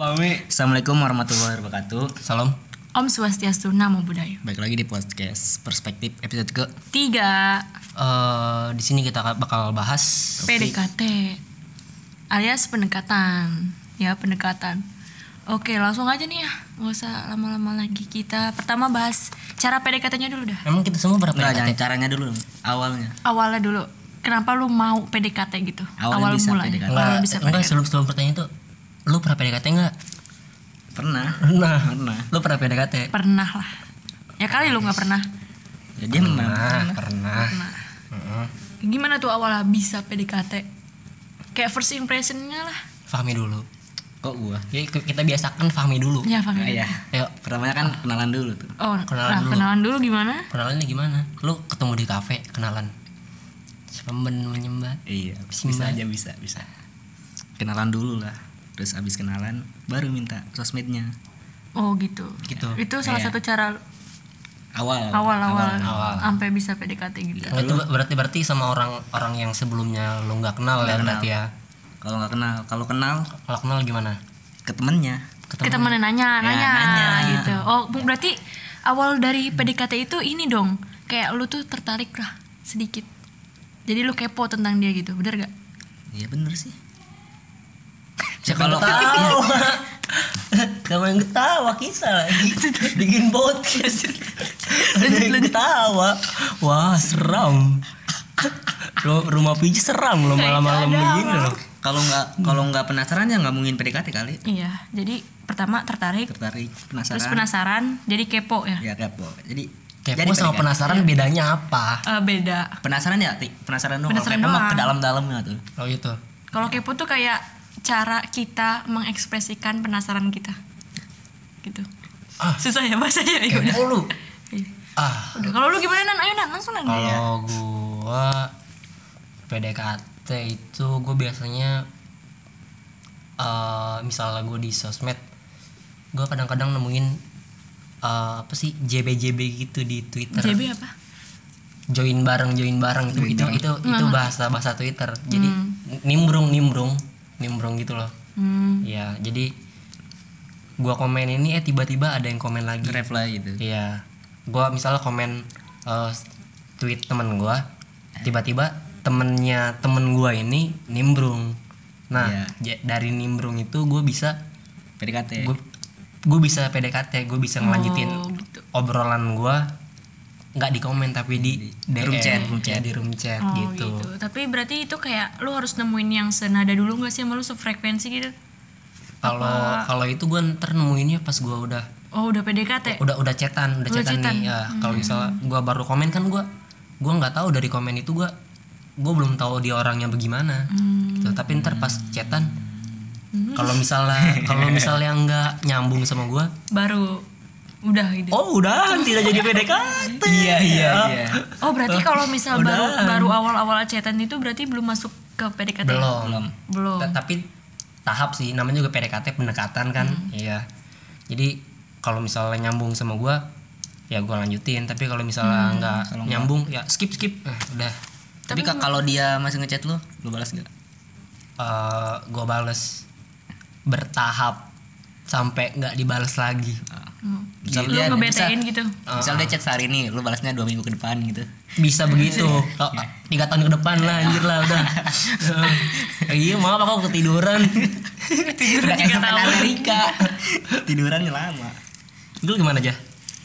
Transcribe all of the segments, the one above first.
Mami. Assalamualaikum warahmatullahi wabarakatuh. Salam. Om Swastiastu Namo Buddhaya. Baik lagi di podcast Perspektif episode ke Tiga Eh di sini kita bakal bahas PDKT alias pendekatan. Ya pendekatan. Oke langsung aja nih ya, nggak usah lama-lama lagi. Kita pertama bahas cara PDKT-nya dulu dah. Emang kita semua berapa PDKT? jangan caranya dulu dong. Awalnya. Awalnya dulu. Kenapa lu mau PDKT gitu? Awalnya Awal bisa mulai. PDKT. Enggak, Awal bisa enggak PDKT. sebelum sebelum pertanyaan itu lu pernah PDKT enggak? Pernah. Pernah. Pernah. Lu pernah PDKT? Pernah lah. Ya kali lu nggak pernah. Ya, dia pernah. Pernah, pernah. Pernah. Heeh. Gimana tuh awalnya bisa PDKT? Kayak first impressionnya lah. Fahmi dulu. Kok gua? Jadi k- kita biasakan Fahmi dulu. Ya Fahmi. Ah, iya. Ayo, Pertamanya kan kenalan dulu tuh. Oh, Kenalan nah, dulu. kenalan dulu gimana? kenalannya gimana? Lu ketemu di kafe, kenalan. Pemben menyembah. Iya, Simba. bisa aja bisa, bisa. Kenalan dulu lah. Terus abis kenalan baru minta sosmednya. Oh gitu. Gitu. Itu salah satu cara Awal. awal-awal awal. sampai bisa PDKT gitu. Nah, itu berarti berarti sama orang orang yang sebelumnya lu nggak kenal ya Nggak berarti ya. Kalau nggak kenal, kalau kenal Kalau kenal gimana? ke temennya. Kita mana nanya, Ya, nanya, nanya. gitu. Oh, bu- berarti awal dari PDKT itu ini dong. Kayak lu tuh tertarik lah sedikit. Jadi lu kepo tentang dia gitu, bener gak? Iya bener sih. Siapa kalau- yang ketawa? Kamu yang ketawa kisah lagi bikin podcast. lanjut lanjut ketawa. Wah seram. Ru- Rumah Piji seram loh malam-malam begini loh. Kalau nggak kalau nggak penasaran ya nggak mungkin PDKT kali. Iya, jadi pertama tertarik, Tertarik, penasaran. terus penasaran, jadi kepo ya. Ya kepo. Jadi Kepo jadi sama PDKT. penasaran bedanya apa? Eh, beda. Penasaran ya? Penasaran dong. Penasaran kepo mah doang. ke dalam-dalamnya tuh. Oh itu. Kalau kepo tuh kayak cara kita mengekspresikan penasaran kita. Gitu. Ah. Susah ya bahasanya ya udah. Kepo lu. Iya. Ah. Udah, kalau lu gimana Nan? Ayo Nan, langsung Nan. Kalau gua PDKT itu gue biasanya eh misalnya gue di sosmed gue kadang-kadang nemuin eh, apa sih JB-JB gitu di Twitter JB apa? join bareng join bareng itu itu itu itu bahasa bahasa Twitter jadi nimbrung nimbrung nimbrung gitu loh Hmm. ya jadi gua komen ini eh tiba-tiba ada yang komen lagi Reply gitu. Iya, gua misalnya komen eh, tweet temen gua, tiba-tiba temennya temen gua ini nimbrung. Nah, ja- dari nimbrung itu gue bisa PDKT. gue gue bisa PDKT, gue bisa ngelanjutin Oh, gitu. obrolan gua nggak di komen tapi di, room DM, chat, room ya, chat. di room chat Oh gitu. gitu. Tapi berarti itu kayak lu harus nemuin yang senada dulu gak sih sama lu sefrekuensi gitu? Kalau kalau itu gue ntar nemuinnya pas gua udah Oh udah PDKT. udah udah chatan udah Udah chatan, chatan. nih ya kalau misalnya gua baru komen kan gua gua nggak tahu dari komen itu gua gua belum tahu dia orangnya bagaimana gitu tapi ntar pas chatan kalau misalnya kalau misalnya nggak nyambung sama gua Baru udah gitu. oh udah. Tidak jadi PDKT Iya iya iya. Oh berarti kalau misal baru baru awal-awal chatan itu berarti belum masuk ke PDKT? belum. Belum. Belum. Ta- tapi tahap sih. Namanya juga PDKT pendekatan kan. Iya. Jadi kalau misalnya nyambung sama gua ya gua lanjutin. Tapi kalau misalnya nggak nyambung ya skip skip. Eh, udah. Tapi Kak, kalau dia masih ngechat lu, lu balas gak? eh gue bales bertahap sampai nggak dibales lagi Hmm. Misal Lu dia ngebetain gitu. Misal dia chat sehari ini, lu balasnya dua minggu ke depan gitu. bisa begitu Oh, tiga tahun ke depan lah anjir lah udah iya maaf aku ketiduran Udah kayak Captain Amerika. Tidurannya lama. lu gimana aja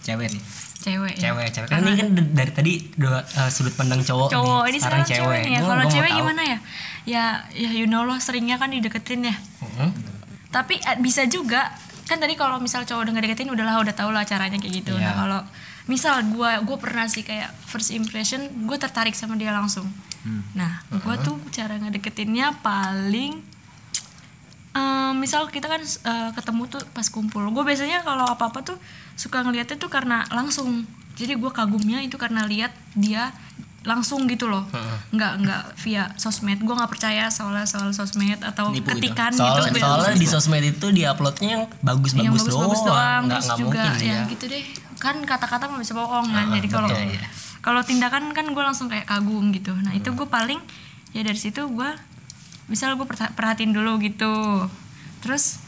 Cewek nih. Cewek. ya. cewek cewek kan ini kan dari tadi dua eh, sudut pandang cowok, Cowok nih. ini sekarang cewek nih ya. Gua- Kalau cewek gimana ya? Ya ya you know loh seringnya kan dideketin ya. Mm-mm. Tapi eh, bisa juga kan tadi kalau misal cowok udah ngedeketin udahlah udah tau lah caranya kayak gitu. Iya. Nah kalau misal gua gue pernah sih kayak first impression gue tertarik sama dia langsung. Nah gua tuh cara ngedeketinnya paling eh, misal kita kan eh, ketemu tuh pas kumpul. Gue biasanya kalau apa apa tuh suka ngeliatnya tuh karena langsung. Jadi gue kagumnya itu karena lihat dia langsung gitu loh. Nggak nggak via sosmed. Gue nggak percaya soal soal sosmed atau Nipu gitu. ketikan Soalnya, gitu. soalnya di sosmed itu di uploadnya yang bagus-bagus yang doang, bagus-bagus doang. nggak terus nggak juga mungkin ya ya. gitu deh. Kan kata-kata mah bisa bohong kan jadi kalau iya. kalau tindakan kan gue langsung kayak kagum gitu. Nah itu gue paling ya dari situ gue misal gue perhatiin dulu gitu. Terus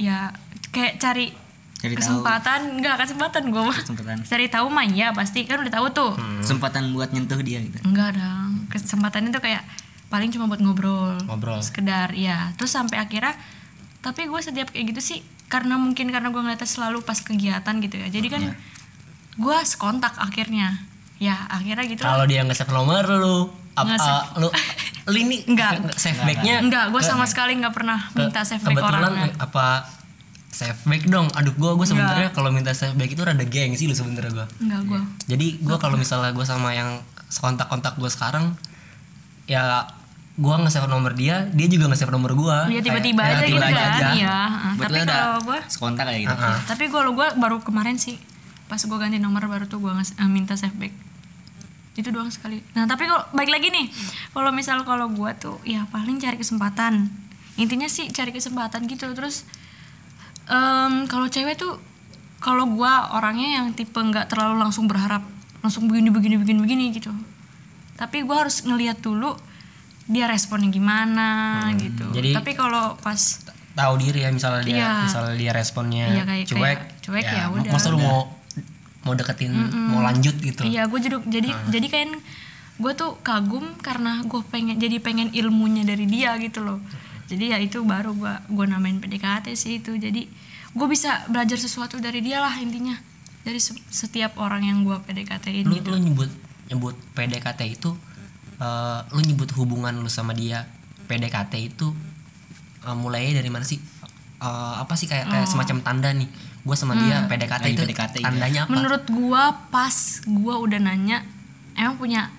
ya kayak cari Cari tahu. kesempatan nggak kesempatan gue mah. Kesempatan. cari tahu mah ya pasti. Kan udah tahu tuh. Kesempatan buat nyentuh dia gitu. Enggak dong. Kesempatan itu kayak paling cuma buat ngobrol. Ngobrol. sekedar ya terus sampai akhirnya tapi gue setiap kayak gitu sih karena mungkin karena gue ngeliatnya selalu pas kegiatan gitu ya. Jadi kan gue sekontak akhirnya. Ya akhirnya gitu. Kalau dia nggak save nomor lu, apa save. lu lu ini Enggak. save backnya. Enggak gue sama sekali nggak pernah minta save back kebetulan orangnya apa save back dong. Aduh gua gua sebenarnya kalau minta save back itu rada geng sih lu sebenarnya gua. enggak gue Jadi gua kalau misalnya gua sama yang kontak-kontak gua sekarang ya gua nge-save nomor dia, dia juga nge-save nomor gua. ya tiba-tiba Kayak- aja ya, gitu kan aja. iya Ah, tapi kalau gue sekontak kayak gitu Ah, ah. tapi kalau gue baru kemarin sih pas gue ganti nomor baru tuh gue minta save back itu doang sekali nah tapi kalau baik lagi nih kalau misal kalau gue tuh ya paling cari kesempatan intinya sih cari kesempatan gitu terus em, kalau cewek tuh kalau gue orangnya yang tipe nggak terlalu langsung berharap langsung begini begini begini begini gitu tapi gue harus ngeliat dulu dia responnya gimana gitu jadi- tapi kalau pas Tahu diri ya misalnya dia Iya. misalnya dia responnya Iya, kayak- cuek, kayak cuek ya udah. Masa lu mau mau deketin, mau lanjut gitu. Iya, gue jadi jadi jadi kan gue tuh kagum karena gue pengen jadi pengen ilmunya dari dia gitu loh. Jadi ya itu baru gue gue namain PDKT sih itu. Jadi gue bisa belajar sesuatu dari dia lah intinya. Dari se- setiap orang yang gue PDKT-in lu gitu. lu nyebut nyebut PDKT itu eh, lu nyebut hubungan lu sama dia PDKT itu eh, mulai dari mana sih Eh, apa sih kayak kayak semacam tanda nih gue sama dia PDKT Lagi itu PDKT tandanya apa Menurut gue pas gue udah nanya emang punya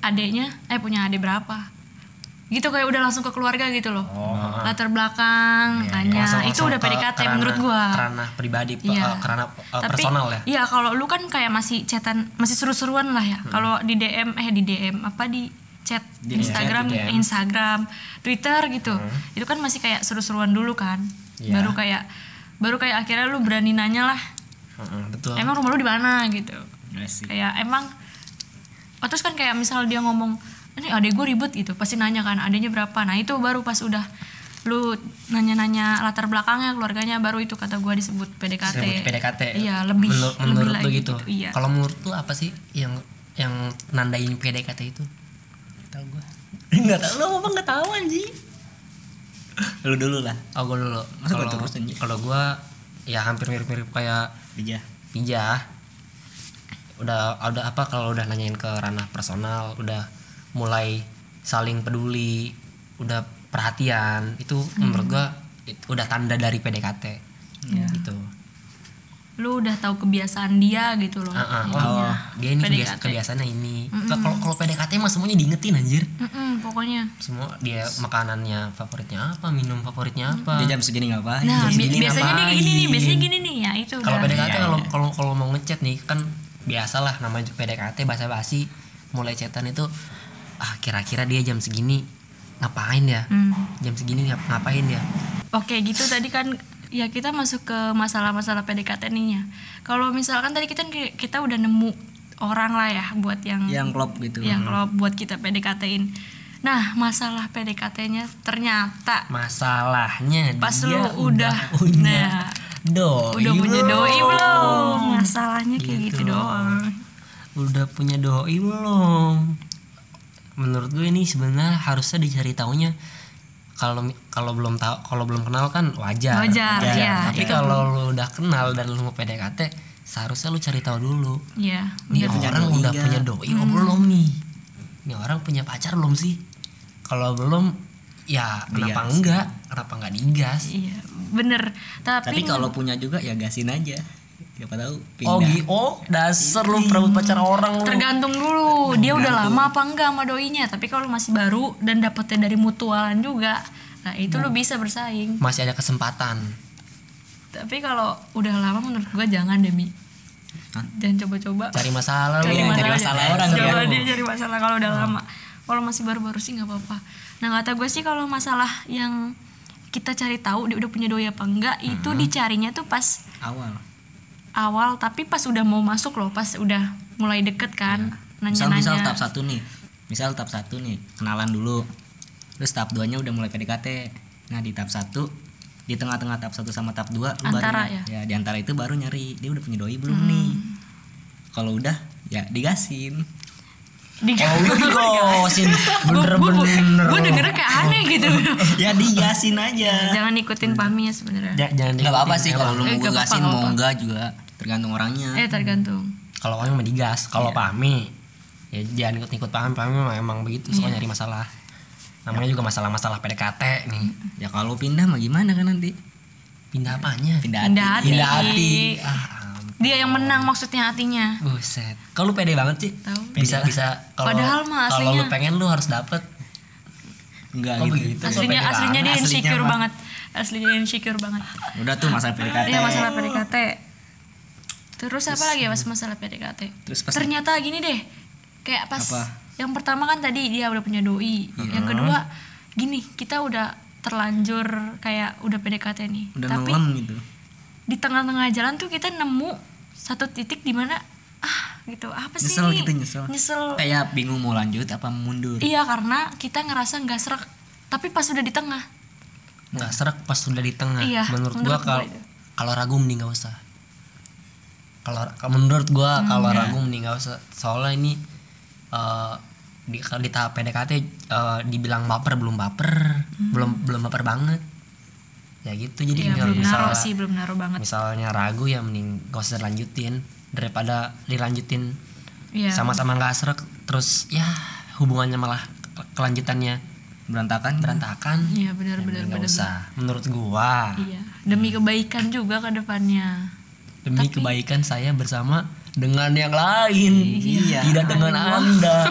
adeknya eh punya adik berapa? Gitu kayak udah langsung ke keluarga gitu loh. Latar belakang, tanya. Langsung- Iya, itu langsung udah ke PDKT kerana- menurut gue. kerana pribadi pe- Iya. eh, kerana eh, Tapi personal ya Iya, kalau lu kan kayak masih chatan, masih seru-seruan lah ya. Kalau di DM eh di DM apa di chat Di Instagram, chat, di DM. Instagram, Twitter gitu. Itu kan masih kayak seru-seruan dulu kan. Iya. Baru kayak baru kayak akhirnya lu berani nanya lah, Heeh, betul emang rumah lu di mana gitu. Kayak emang oh, terus kan kayak misal dia ngomong, "Ini adek gue ribut" gitu. Pasti nanya kan, adanya berapa. Nah, itu baru pas udah lu nanya-nanya latar belakangnya keluarganya baru itu kata gue disebut PDKT. Disebut PDKT Iya, lebih menurut, lebih menurut lagi lu gitu, Iya. kalau menurut lu apa sih yang yang nandain PDKT itu tahu gue nggak tahu lu apa nggak tahu anjing lu dulu lah Oh gue dulu. Kalau terus, kalau gue ya hampir mirip-mirip kayak Bija Pija. Udah udah apa kalau udah nanyain ke ranah personal, udah mulai saling peduli, udah perhatian, itu menurut gue udah tanda dari PDKT. Iya. Gitu. Lu udah tahu kebiasaan dia gitu loh. Ah. intinya. Oh, dia ini kebiasa, PDKT. kebiasaannya ini. Kalau kalau PDKT mah semuanya diingetin anjir. Mm-mm, pokoknya. Semua dia makanannya favoritnya apa, minum favoritnya apa. dia jam segini ngapain Nah, jadi bi- gini biasanya ngapain? gini nih, biasanya gini nih ya itu Kalau udah. PDKT Iya, kalau iya. kalau kalau mau ngechat nih kan biasalah namanya PDKT basa-basi mulai chatan itu ah kira-kira dia jam segini ngapain ya? Hmm. Jam segini ngap- ngapain ya? Oke gitu tadi kan ya kita masuk ke masalah-masalah PDKT nih ya. Kalau misalkan tadi kita kita udah nemu orang lah ya buat yang yang klop gitu yang kalau buat kita PDKT-in. Nah, masalah PDKT-nya ternyata Masalahnya pas dia lu udah, nah, doi udah punya doi belum? Masalahnya kayak gitu, Gitu. doang. Udah punya doi belum? Menurut gue ini sebenarnya harusnya dicari taunya kalau kalau belum tahu kalau belum kenal kan wajar. Wajar, iya, Tapi itu kalau lu udah kenal dan lu mau PDKT, seharusnya lu cari tahu dulu. Iya, Ini bener. punya orang doi udah punya doi oh belum nih? Ini orang punya pacar belum sih? Kalau belum, ya kenapa Digas. enggak? Kenapa enggak digas? Iya, bener. Tapi, tapi kalau punya juga ya gasin aja siapa tahu Oh, pindah gi oh dasar lu perebut pacar orang lu. tergantung dulu dia udah lama apa enggak sama doinya. Tapi kalau masih baru dan dapetnya dari mutualan juga, nah itu lu bisa bersaing. Masih ada kesempatan. Tapi kalau udah lama menurut gua jangan demi. Hah? Jangan coba-coba. Cari masalah lu. Cari masalah, cari aja. masalah orang Coba dia. dia cari masalah kalau udah lama. Kalau masih baru-baru sih nggak apa-apa. Nah kata gue sih kalau masalah yang kita cari tahu dia udah punya doi apa enggak itu dicarinya tuh pas awal awal tapi pas udah mau masuk loh pas udah mulai deket kan misal misal nanya-nanya. tahap satu nih. Misal tahap satu nih kenalan dulu. Terus tahap duanya udah mulai PDKT nah di tahap satu di tengah-tengah tahap satu sama tahap dua Antara baru, ya? di antara itu baru nyari. Dia udah punya doi belum Hmm. nih? Kalau udah ya digasin. Di Kalau lu digosin bener-bener. gue dengernya kayak aneh gitu. Ya digasin aja. Jangan ikutin pami ya sebenarnya. Ja- jangan nggak apa-apa sih emang. kalau lu Eh, mau gasin mau nggak enggak juga tergantung orangnya. Eh tergantung. Kalau orang mah digas kalau Iya. pami ya jangan ikut-ikut pami pami mah emang begitu suka Iya. nyari masalah. Namanya juga masalah-masalah PDKT nih. Ya kalau pindah mah gimana kan nanti? Pindah apanya? Pindah Pindah hati. hati. pindah hati. Ah ampun. dia yang menang maksudnya hatinya. Buset. Kalau lu pede banget sih. Tahu. Bisa bisa. Kalau Padahal mah kalau lu aslinya- pengen lu harus dapet. Enggak Oh, gitu. begitu. aslinya aslinya dia insecure aslinya banget. Aslinya insecure banget. Udah tuh masalah PDKT Iya masalah PDKT. Terus apa lagi ya pas masalah PDKT? Terus pas- ternyata gini deh, kayak pas Apa? yang pertama kan tadi dia udah punya doi, yang kedua gini kita udah terlanjur kayak udah PDKT nih, udah tapi gitu. di tengah-tengah jalan tuh kita nemu satu titik di mana ah gitu apa sih nyesel ini? gitu nyesel. Nyesel. kayak bingung mau lanjut apa mundur. Iya karena kita ngerasa nggak serak, tapi pas udah di tengah, nggak serak pas sudah di tengah. Iya, menurut, menurut gua kalau kalau ragu mending nggak usah kalau menurut gua Hmm, kalau ya. ragu mending nggak usah soalnya ini eh, di di tahap PDKT eh, dibilang baper belum baper belum belum baper banget ya gitu jadi Hmm. iya kalau belum misal- naruh sih belum naruh banget, misalnya ragu ya mending gak usah lanjutin daripada dilanjutin iya sama-sama nggak serak terus ya hubungannya malah ke- kelanjutannya berantakan berantakan iya ya benar-benar mending nggak benar. usah menurut gua Iya, demi kebaikan juga ke depannya. Demi kebaikan saya bersama dengan yang lain Iya. tidak dengan anda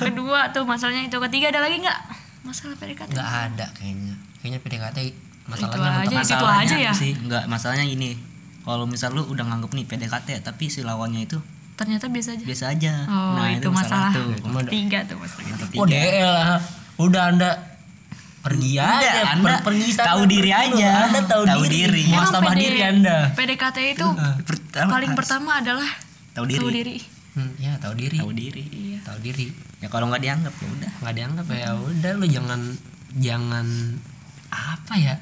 Kedua tuh masalahnya itu, ketiga ada lagi nggak? Masalah PDKT. nggak ada kayaknya kayaknya PDKT masalahnya aja, mentok- itu masalahnya aja ya? sih enggak masalahnya gini kalau misal lu udah nganggep nih PDKT tapi si lawannya itu Ternyata biasa aja. biasa aja Oh, nah itu, masalah. tuh Tiga tuh masalah. Oh ketiga. DL lah udah anda pergi aja Udah, per- Anda pergi sana, tahu diri pergi aja. anda tahu, Tahu diri, diri. Muas sama PD diri anda. PDKT itu Pertama, paling pertama adalah tahu diri. tahu diri. Hmm, ya tahu diri. Tahu diri Iya. tahu diri. Ya kalau nggak dianggap ya udah. Nggak dianggap ya udah lu jangan jangan apa ya?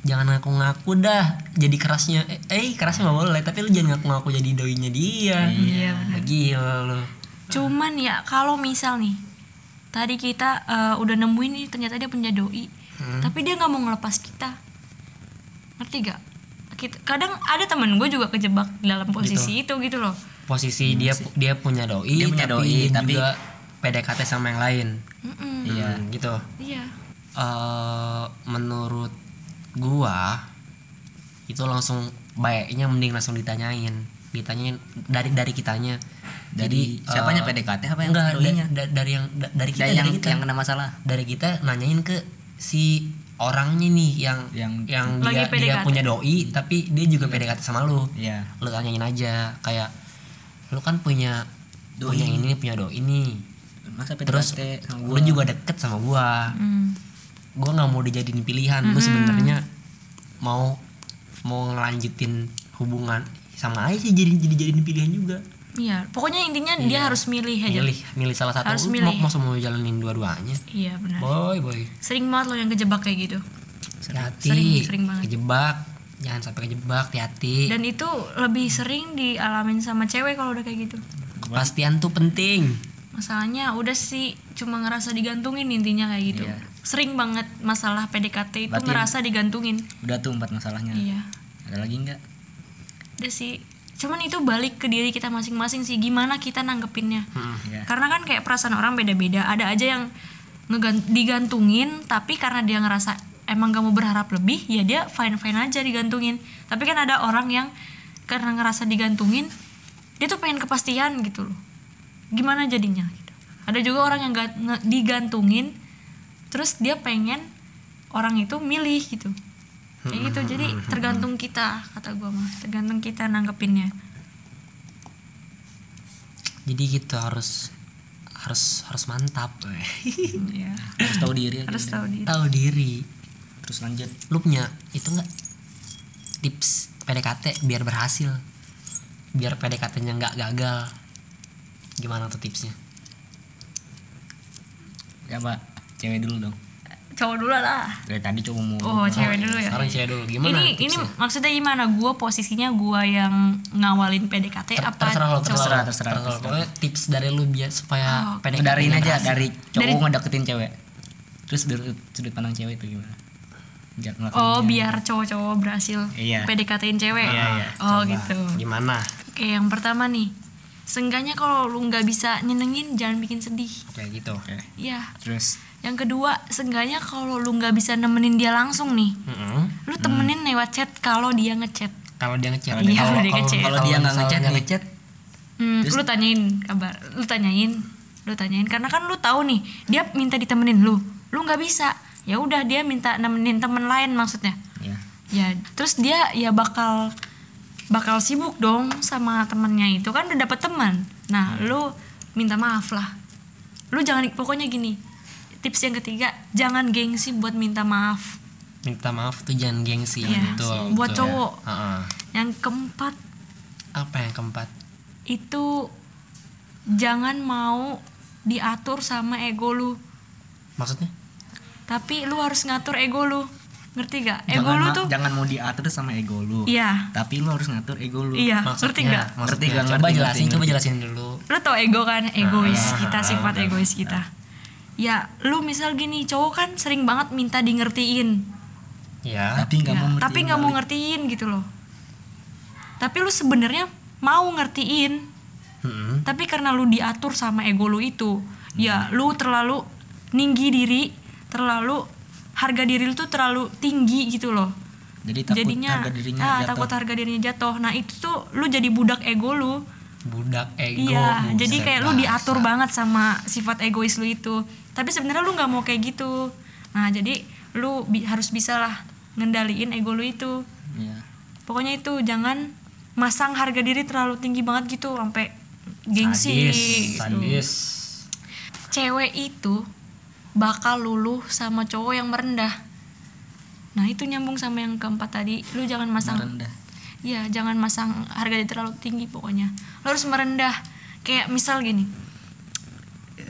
Jangan ngaku-ngaku dah jadi kerasnya eh, eh kerasnya nggak boleh tapi lu jangan ngaku-ngaku jadi doinya dia. Iya, gila lu. Cuman ya kalau misal nih tadi kita eh, udah nemuin nih ternyata dia punya doi, Hmm. tapi dia nggak mau ngelepas kita. Ngerti gak? Kita, kadang ada temen gue juga kejebak dalam posisi itu gitu loh. posisi dia pu- dia punya doi Dia punya tapi doi, dia tapi- juga PDKT sama yang lain Mm-mm. Iya. Hmm, gitu Iya. eh menurut gua itu langsung baiknya mending langsung ditanyain ditanyain dari dari kitanya Jadi, siapanya? eh, PDKT apa yang enggak da- da- dari yang da- dari kita Dan yang dari kita. yang kena masalah. Dari kita nanyain ke si orangnya nih yang yang yang Lagi dia dia punya doi tapi dia juga PDKT sama lu. Ya lu tanyain aja kayak lu kan punya Doi. punya ini punya doi ini masa terus PDKT sama lu gua juga deket sama gua. Mm. gua nggak mau dijadiin pilihan. Lu sebenarnya mau mau ngelanjutin hubungan sama aja sih jadi jadi jadiin pilihan juga Iya. Pokoknya intinya dia harus milih aja. milih milih salah satu Harus milih. mau mau mau jalanin dua-duanya Iya benar. boy boy Sering banget loh yang kejebak kayak gitu. hati Sering, sering banget. kejebak jangan sampai kejebak hati-hati Dan itu lebih sering dialamin sama cewek kalau udah kayak gitu. kepastian tuh penting Masalahnya udah sih cuma ngerasa digantungin intinya kayak gitu. Iya. Sering banget masalah PDKT itu Berarti- ngerasa digantungin. udah tuh empat masalahnya Iya. ada lagi nggak Udah sih. Cuman itu balik ke diri kita masing-masing sih gimana kita nanggepinnya. ya Karena kan kayak perasaan orang beda-beda. Ada aja yang digantungin tapi karena dia ngerasa emang gak mau berharap lebih ya dia fine-fine aja digantungin. Tapi kan ada orang yang karena ngerasa digantungin dia tuh pengen kepastian gitu loh. Gimana jadinya gitu. Ada juga orang yang digantungin terus dia pengen orang itu milih gitu. Kayak gitu. Jadi tergantung kita kata gua mah. Tergantung kita nanggepinnya. jadi gitu harus harus harus mantap Iya. harus tahu diri Harus tahu diri. tahu diri terus lanjut lu punya itu enggak tips PDKT biar berhasil biar PDKT-nya nggak gagal gimana tuh tipsnya ya pak cewek dulu dong cowok dulu lah. Dari tadi cowok mau oh cewek dulu ya. sekarang cewek dulu. Gimana? Ini ini maksudnya gimana? Gue posisinya gue yang ngawalin PDKT apa terserah lo cowok? terserah Terserah, terserah. Pokoknya tips dari lu biar supaya Oh, PDKT dari ini nya aja berhasil. dari cowok Dari- ngedeketin cewek. Terus dari sudut pandang cewek itu gimana? Biar oh biar cowok-cowok berhasil Iya. PDKT-in cewek? Iya, iya. oh gitu. Gimana? Oke yang pertama nih. Seenggaknya kalau lu nggak bisa nyenengin jangan bikin sedih. oke gitu oke. Iya. terus Yang kedua, seenggaknya kalau lu nggak bisa nemenin dia langsung nih, Mm-mm. lu temenin lewat chat kalau dia ngechat. kalau dia ngechat Iya, kalau dia ngechat. kalau dia nggak ngechat nggak nih. ngechat Hmm, lu tanyain kabar, lu tanyain, lu tanyain karena kan lu tahu nih dia minta ditemenin lu, lu nggak bisa, ya udah dia minta nemenin temen lain maksudnya. ya Ya, terus dia ya bakal bakal sibuk dong sama temennya itu kan udah dapet teman. Nah, lu minta maaf lah. Lu jangan pokoknya gini. Tips yang ketiga, jangan gengsi buat minta maaf. minta maaf tuh jangan gengsi Iya, betul buat betul. cowok. Heeh. Yang keempat apa yang keempat itu jangan mau diatur sama ego lu. maksudnya Tapi lu harus ngatur ego lu. Ngerti gak? Ego jangan lu tuh jangan mau diatur sama ego lu Iya. tapi lu harus ngatur ego lu Iya, ngerti maksudnya gak? maksudnya Ngerti, gak? coba Ngerti, jelasin ngerti, coba jelasin dulu lu tau ego kan egois Ah, kita ah, sifat ah, egois kita ya lu misal gini cowok kan sering banget minta di ngertiin ya. Tapi nggak Ya, mau tapi ngertiin nggak mau ngertiin gitu loh. Tapi lu sebenarnya mau ngertiin. Mm-mm. tapi karena lu diatur sama ego lu itu ya lu terlalu tinggi diri terlalu harga diri lu tuh terlalu tinggi gitu loh. Jadi takut jadinya harga dirinya ah, jatuh. takut harga dirinya jatuh. Nah itu tuh lu jadi budak ego lu. Budak ego Iya, jadi kayak lu diatur banget sama sifat egois lu itu. Tapi sebenarnya lu nggak mau kayak gitu. Nah, jadi lu bi- harus bisa lah ngendaliin ego lu itu. Iya. Pokoknya itu jangan masang harga diri terlalu tinggi banget gitu sampai gengsi. sadis gitu. sadis Cewek itu bakal luluh sama cowok yang merendah. Nah, itu nyambung sama yang keempat tadi. Lu jangan masang merendah Iya, jangan masang harga diri terlalu tinggi pokoknya. Lo harus merendah. Kayak misal gini.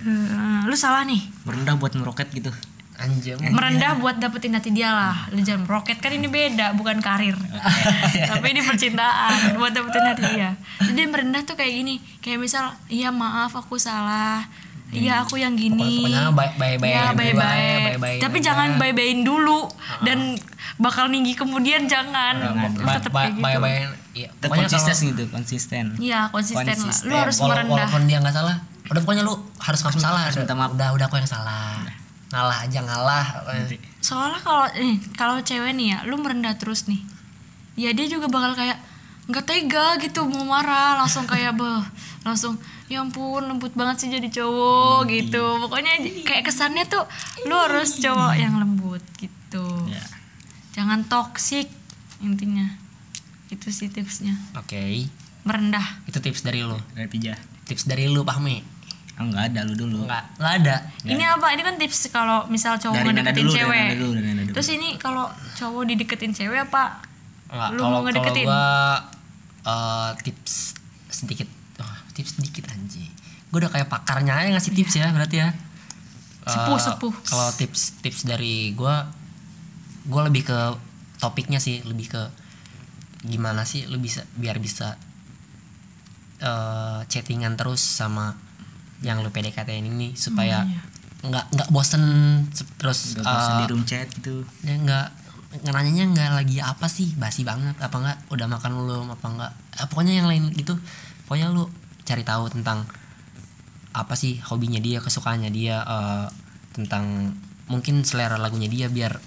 Eh, lu salah nih. merendah buat meroket gitu anjir Merendah buat dapetin hati dia lah. Lu jangan roket kan ini beda, bukan karir. Tapi ini percintaan buat dapetin hati dia. Jadi merendah tuh kayak gini. Kayak misal, iya maaf aku salah. Iya aku yang gini. Pokoknya bye- bye-bye Ya, bye-bye Tapi jangan bye byein dulu dan bakal tinggi kemudian jangan. Lu tetep kayak gitu. bye bye ya, Tetap pokoknya konsisten gitu konsisten Iya konsisten, lah. Lu harus merendah. walaupun dia nggak salah udah pokoknya lu harus ngaku salah harus minta maaf. udah udah aku yang salah. Ngalah aja ngalah. Soalnya kalau eh, kalau cewek nih ya, lu merendah terus nih. Ya dia juga bakal kayak nggak tega gitu mau marah. Langsung kayak beh langsung ya ampun lembut banget sih jadi cowok gitu. Pokoknya kayak kesannya tuh lu harus cowok yang lembut gitu. Ya jangan toksik intinya. Itu sih tipsnya. Oke. Merendah. Itu tips dari lu. Dari tiga tips dari lu Pahmi oh nggak ada lu dulu. Nggak. Nggak ada. Ini apa? Ini kan tips kalau misal cowok Dari ngedeketin dulu, dari cewek. Nanda dulu, dari dulu. terus ini kalau cowok dideketin cewek apa? Nggak, Lu kalau mau kalau ngedeketin? gua eh, tips sedikit. Oh, tips sedikit anjing. Gue udah kayak pakarnya aja ngasih tips ya berarti ya. Eh, Sepuh, sepuh. kalau tips tips dari gua gue lebih ke topiknya sih lebih ke gimana sih lu bisa biar bisa eh, chattingan terus sama yang lu PDKT ini supaya nggak nggak bosen se- terus Gak bosan eh, di room chat gitu. ya nggak nanyanya nggak lagi apa sih basi banget apa nggak udah makan belum apa nggak Eh, pokoknya yang lain gitu. Pokoknya lu cari tahu tentang apa sih hobinya dia kesukaannya dia eh, tentang mungkin selera lagunya dia biar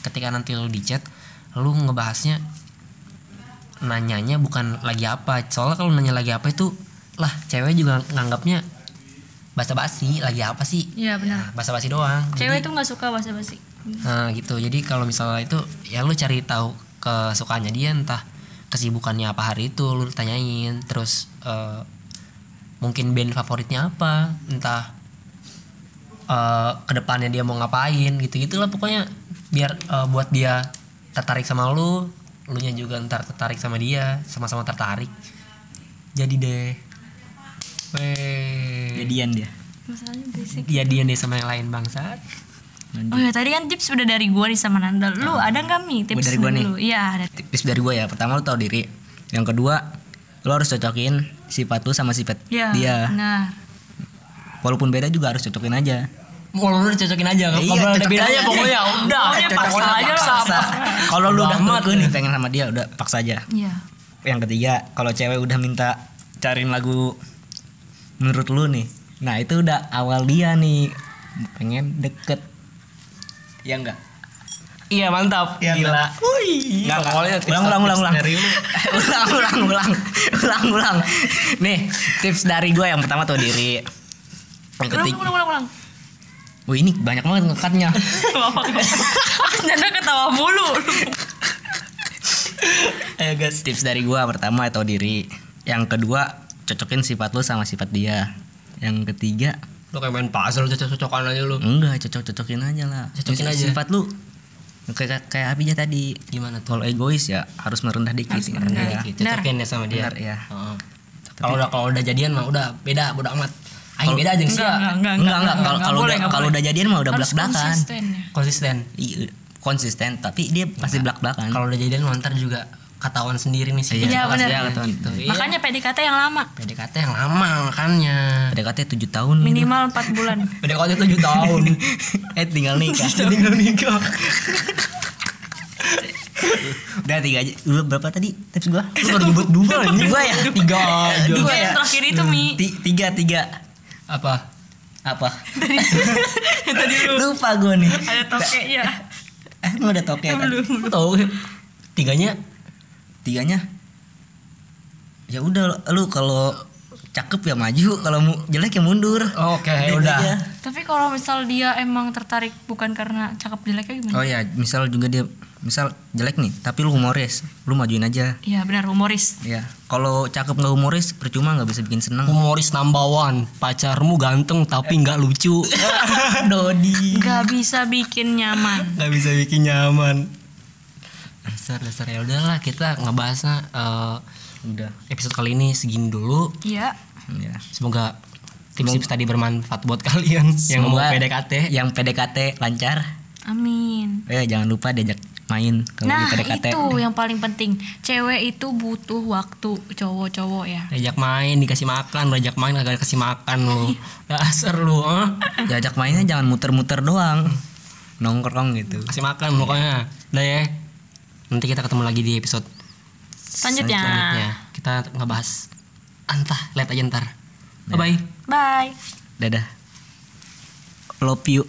ketika nanti lu di chat lu ngebahasnya nanyanya bukan lagi apa. Soalnya kalau nanya lagi apa itu lah cewek juga nganggapnya basa-basi lagi apa sih? Iya benar. basa-basi doang. Cewek tuh nggak suka basa-basi. Nah gitu. Jadi kalau misalnya itu ya lu cari tahu kesukaannya dia entah kesibukannya apa hari itu lu tanyain. Terus eh, mungkin band favoritnya apa entah eh ke depannya dia mau ngapain gitu. Gitulah pokoknya biar eh, buat dia tertarik sama lu lu nya juga ntar tertarik sama dia sama-sama tertarik. Jadi deh Weh jadian dia Masalahnya jadian deh sama yang lain bangsat Oh ya tadi kan tips udah dari gua nih sama Nanda. Lu ada nggak mi tips dari gua nih. Iya ada. tips dari gue ya pertama lu tahu diri yang kedua lu harus cocokin sifat lu sama sifat Iya. dia Benar. walaupun beda juga harus cocokin aja Mau lu dicocokin aja, nggak Iya, ada cocokin bedanya aja. pokoknya. Udah, Pokoknya paksa aja lah. paksa. kalau lu udah kekeh nih ya. pengen sama dia udah paksa aja Iya. yang ketiga kalau cewek udah minta cariin lagu menurut lu nih? Nah itu udah awal dia nih. Pengen deket. Ya enggak Iya mantap, Iya, gila. enggak? Wih, Nggak, nggak. pokoknya ulang ulang ulang ulang. dari ulang ulang ulang. Ulang ulang. Nih tips dari gue yang pertama tahu diri. Yang Ulang ketiga. ulang ulang ulang. Wah ini banyak banget ngekatnya. Nanda ketawa mulu. Ayo guys. Tips dari gua pertama tahu diri. Yang kedua Cocokin sifat lu sama sifat dia Yang ketiga Lu kayak main puzzle cocok-cocokan aja lu. Enggak cocok-cocokin aja lah Cocokin aja. Sifat lu Kayak kayak apinya tadi Gimana tuh? Kalau egois ya harus merendah dikit Harus ya. merendah dikit. Cocokin ya sama dia. Benar ya Heeh. Kalau udah kalau udah jadian mah udah beda, bodo amat. Aing beda aja sih. Enggak enggak enggak. Enggak enggak kalau udah kalau udah jadian mah udah belak-belakan konsisten ya. Konsisten. Iya, Konsisten tapi dia pasti belak-belakan Kalau udah jadian mah ntar juga ketahuan sendiri nih sih. Iya, benar. Iya, ketahuan. Gitu. Iya. Makanya PDKT yang lama. PDKT yang lama makanya. PDKT 7 tahun Minimal 4 bulan. PDKT 7 tahun. Eh tinggal nikah Tinggal nikah. Udah tiga aja Udah berapa tadi tips gua? Lu baru nyebut dua ini. Dua ya? Tiga aja. Dua Yang ya? terakhir itu Mi. Ti- Tiga, tiga Apa? Apa? Tadi lu Lupa gua nih ada tokeknya. Eh lu ada toke kan? Belum. Tahu tiganya Tiganya Ya udah lu kalau cakep ya maju Kalau mu- jelek ya mundur Oke, Gitu udah. aja. Tapi kalau misal dia emang tertarik bukan karena cakep jeleknya gimana? Oh ya misal juga dia Misal jelek nih Tapi lu humoris Lu majuin aja Iya benar humoris. Ya, kalau cakep nggak humoris, percuma nggak bisa bikin seneng. Humoris number one Pacarmu ganteng tapi nggak lucu Dodi. Gak bisa bikin nyaman. Nggak bisa bikin nyaman Dasar dasar ya udahlah kita ngebahasnya eh, Udah. episode kali ini segini dulu. Iya. Ya. Semoga tips-tips tadi bermanfaat buat kalian yang mau PDKT. Yang PDKT lancar. Amin. Eh jangan lupa diajak main kalau Nah di PDKT. itu yang paling penting. Cewek itu butuh waktu cowok-cowok ya. Diajak main, dikasih makan, lu ajak main kagak dikasih makan lu. Dasar lu, eh. Diajak mainnya jangan muter-muter doang. Nongkrong gitu. Kasih makan pokoknya. Udah ya. Nanti kita ketemu lagi di episode Selanjutnya. selanjutnya. Kita ngebahas entah, lihat aja ntar. Bye bye. Bye. Dadah. Love you.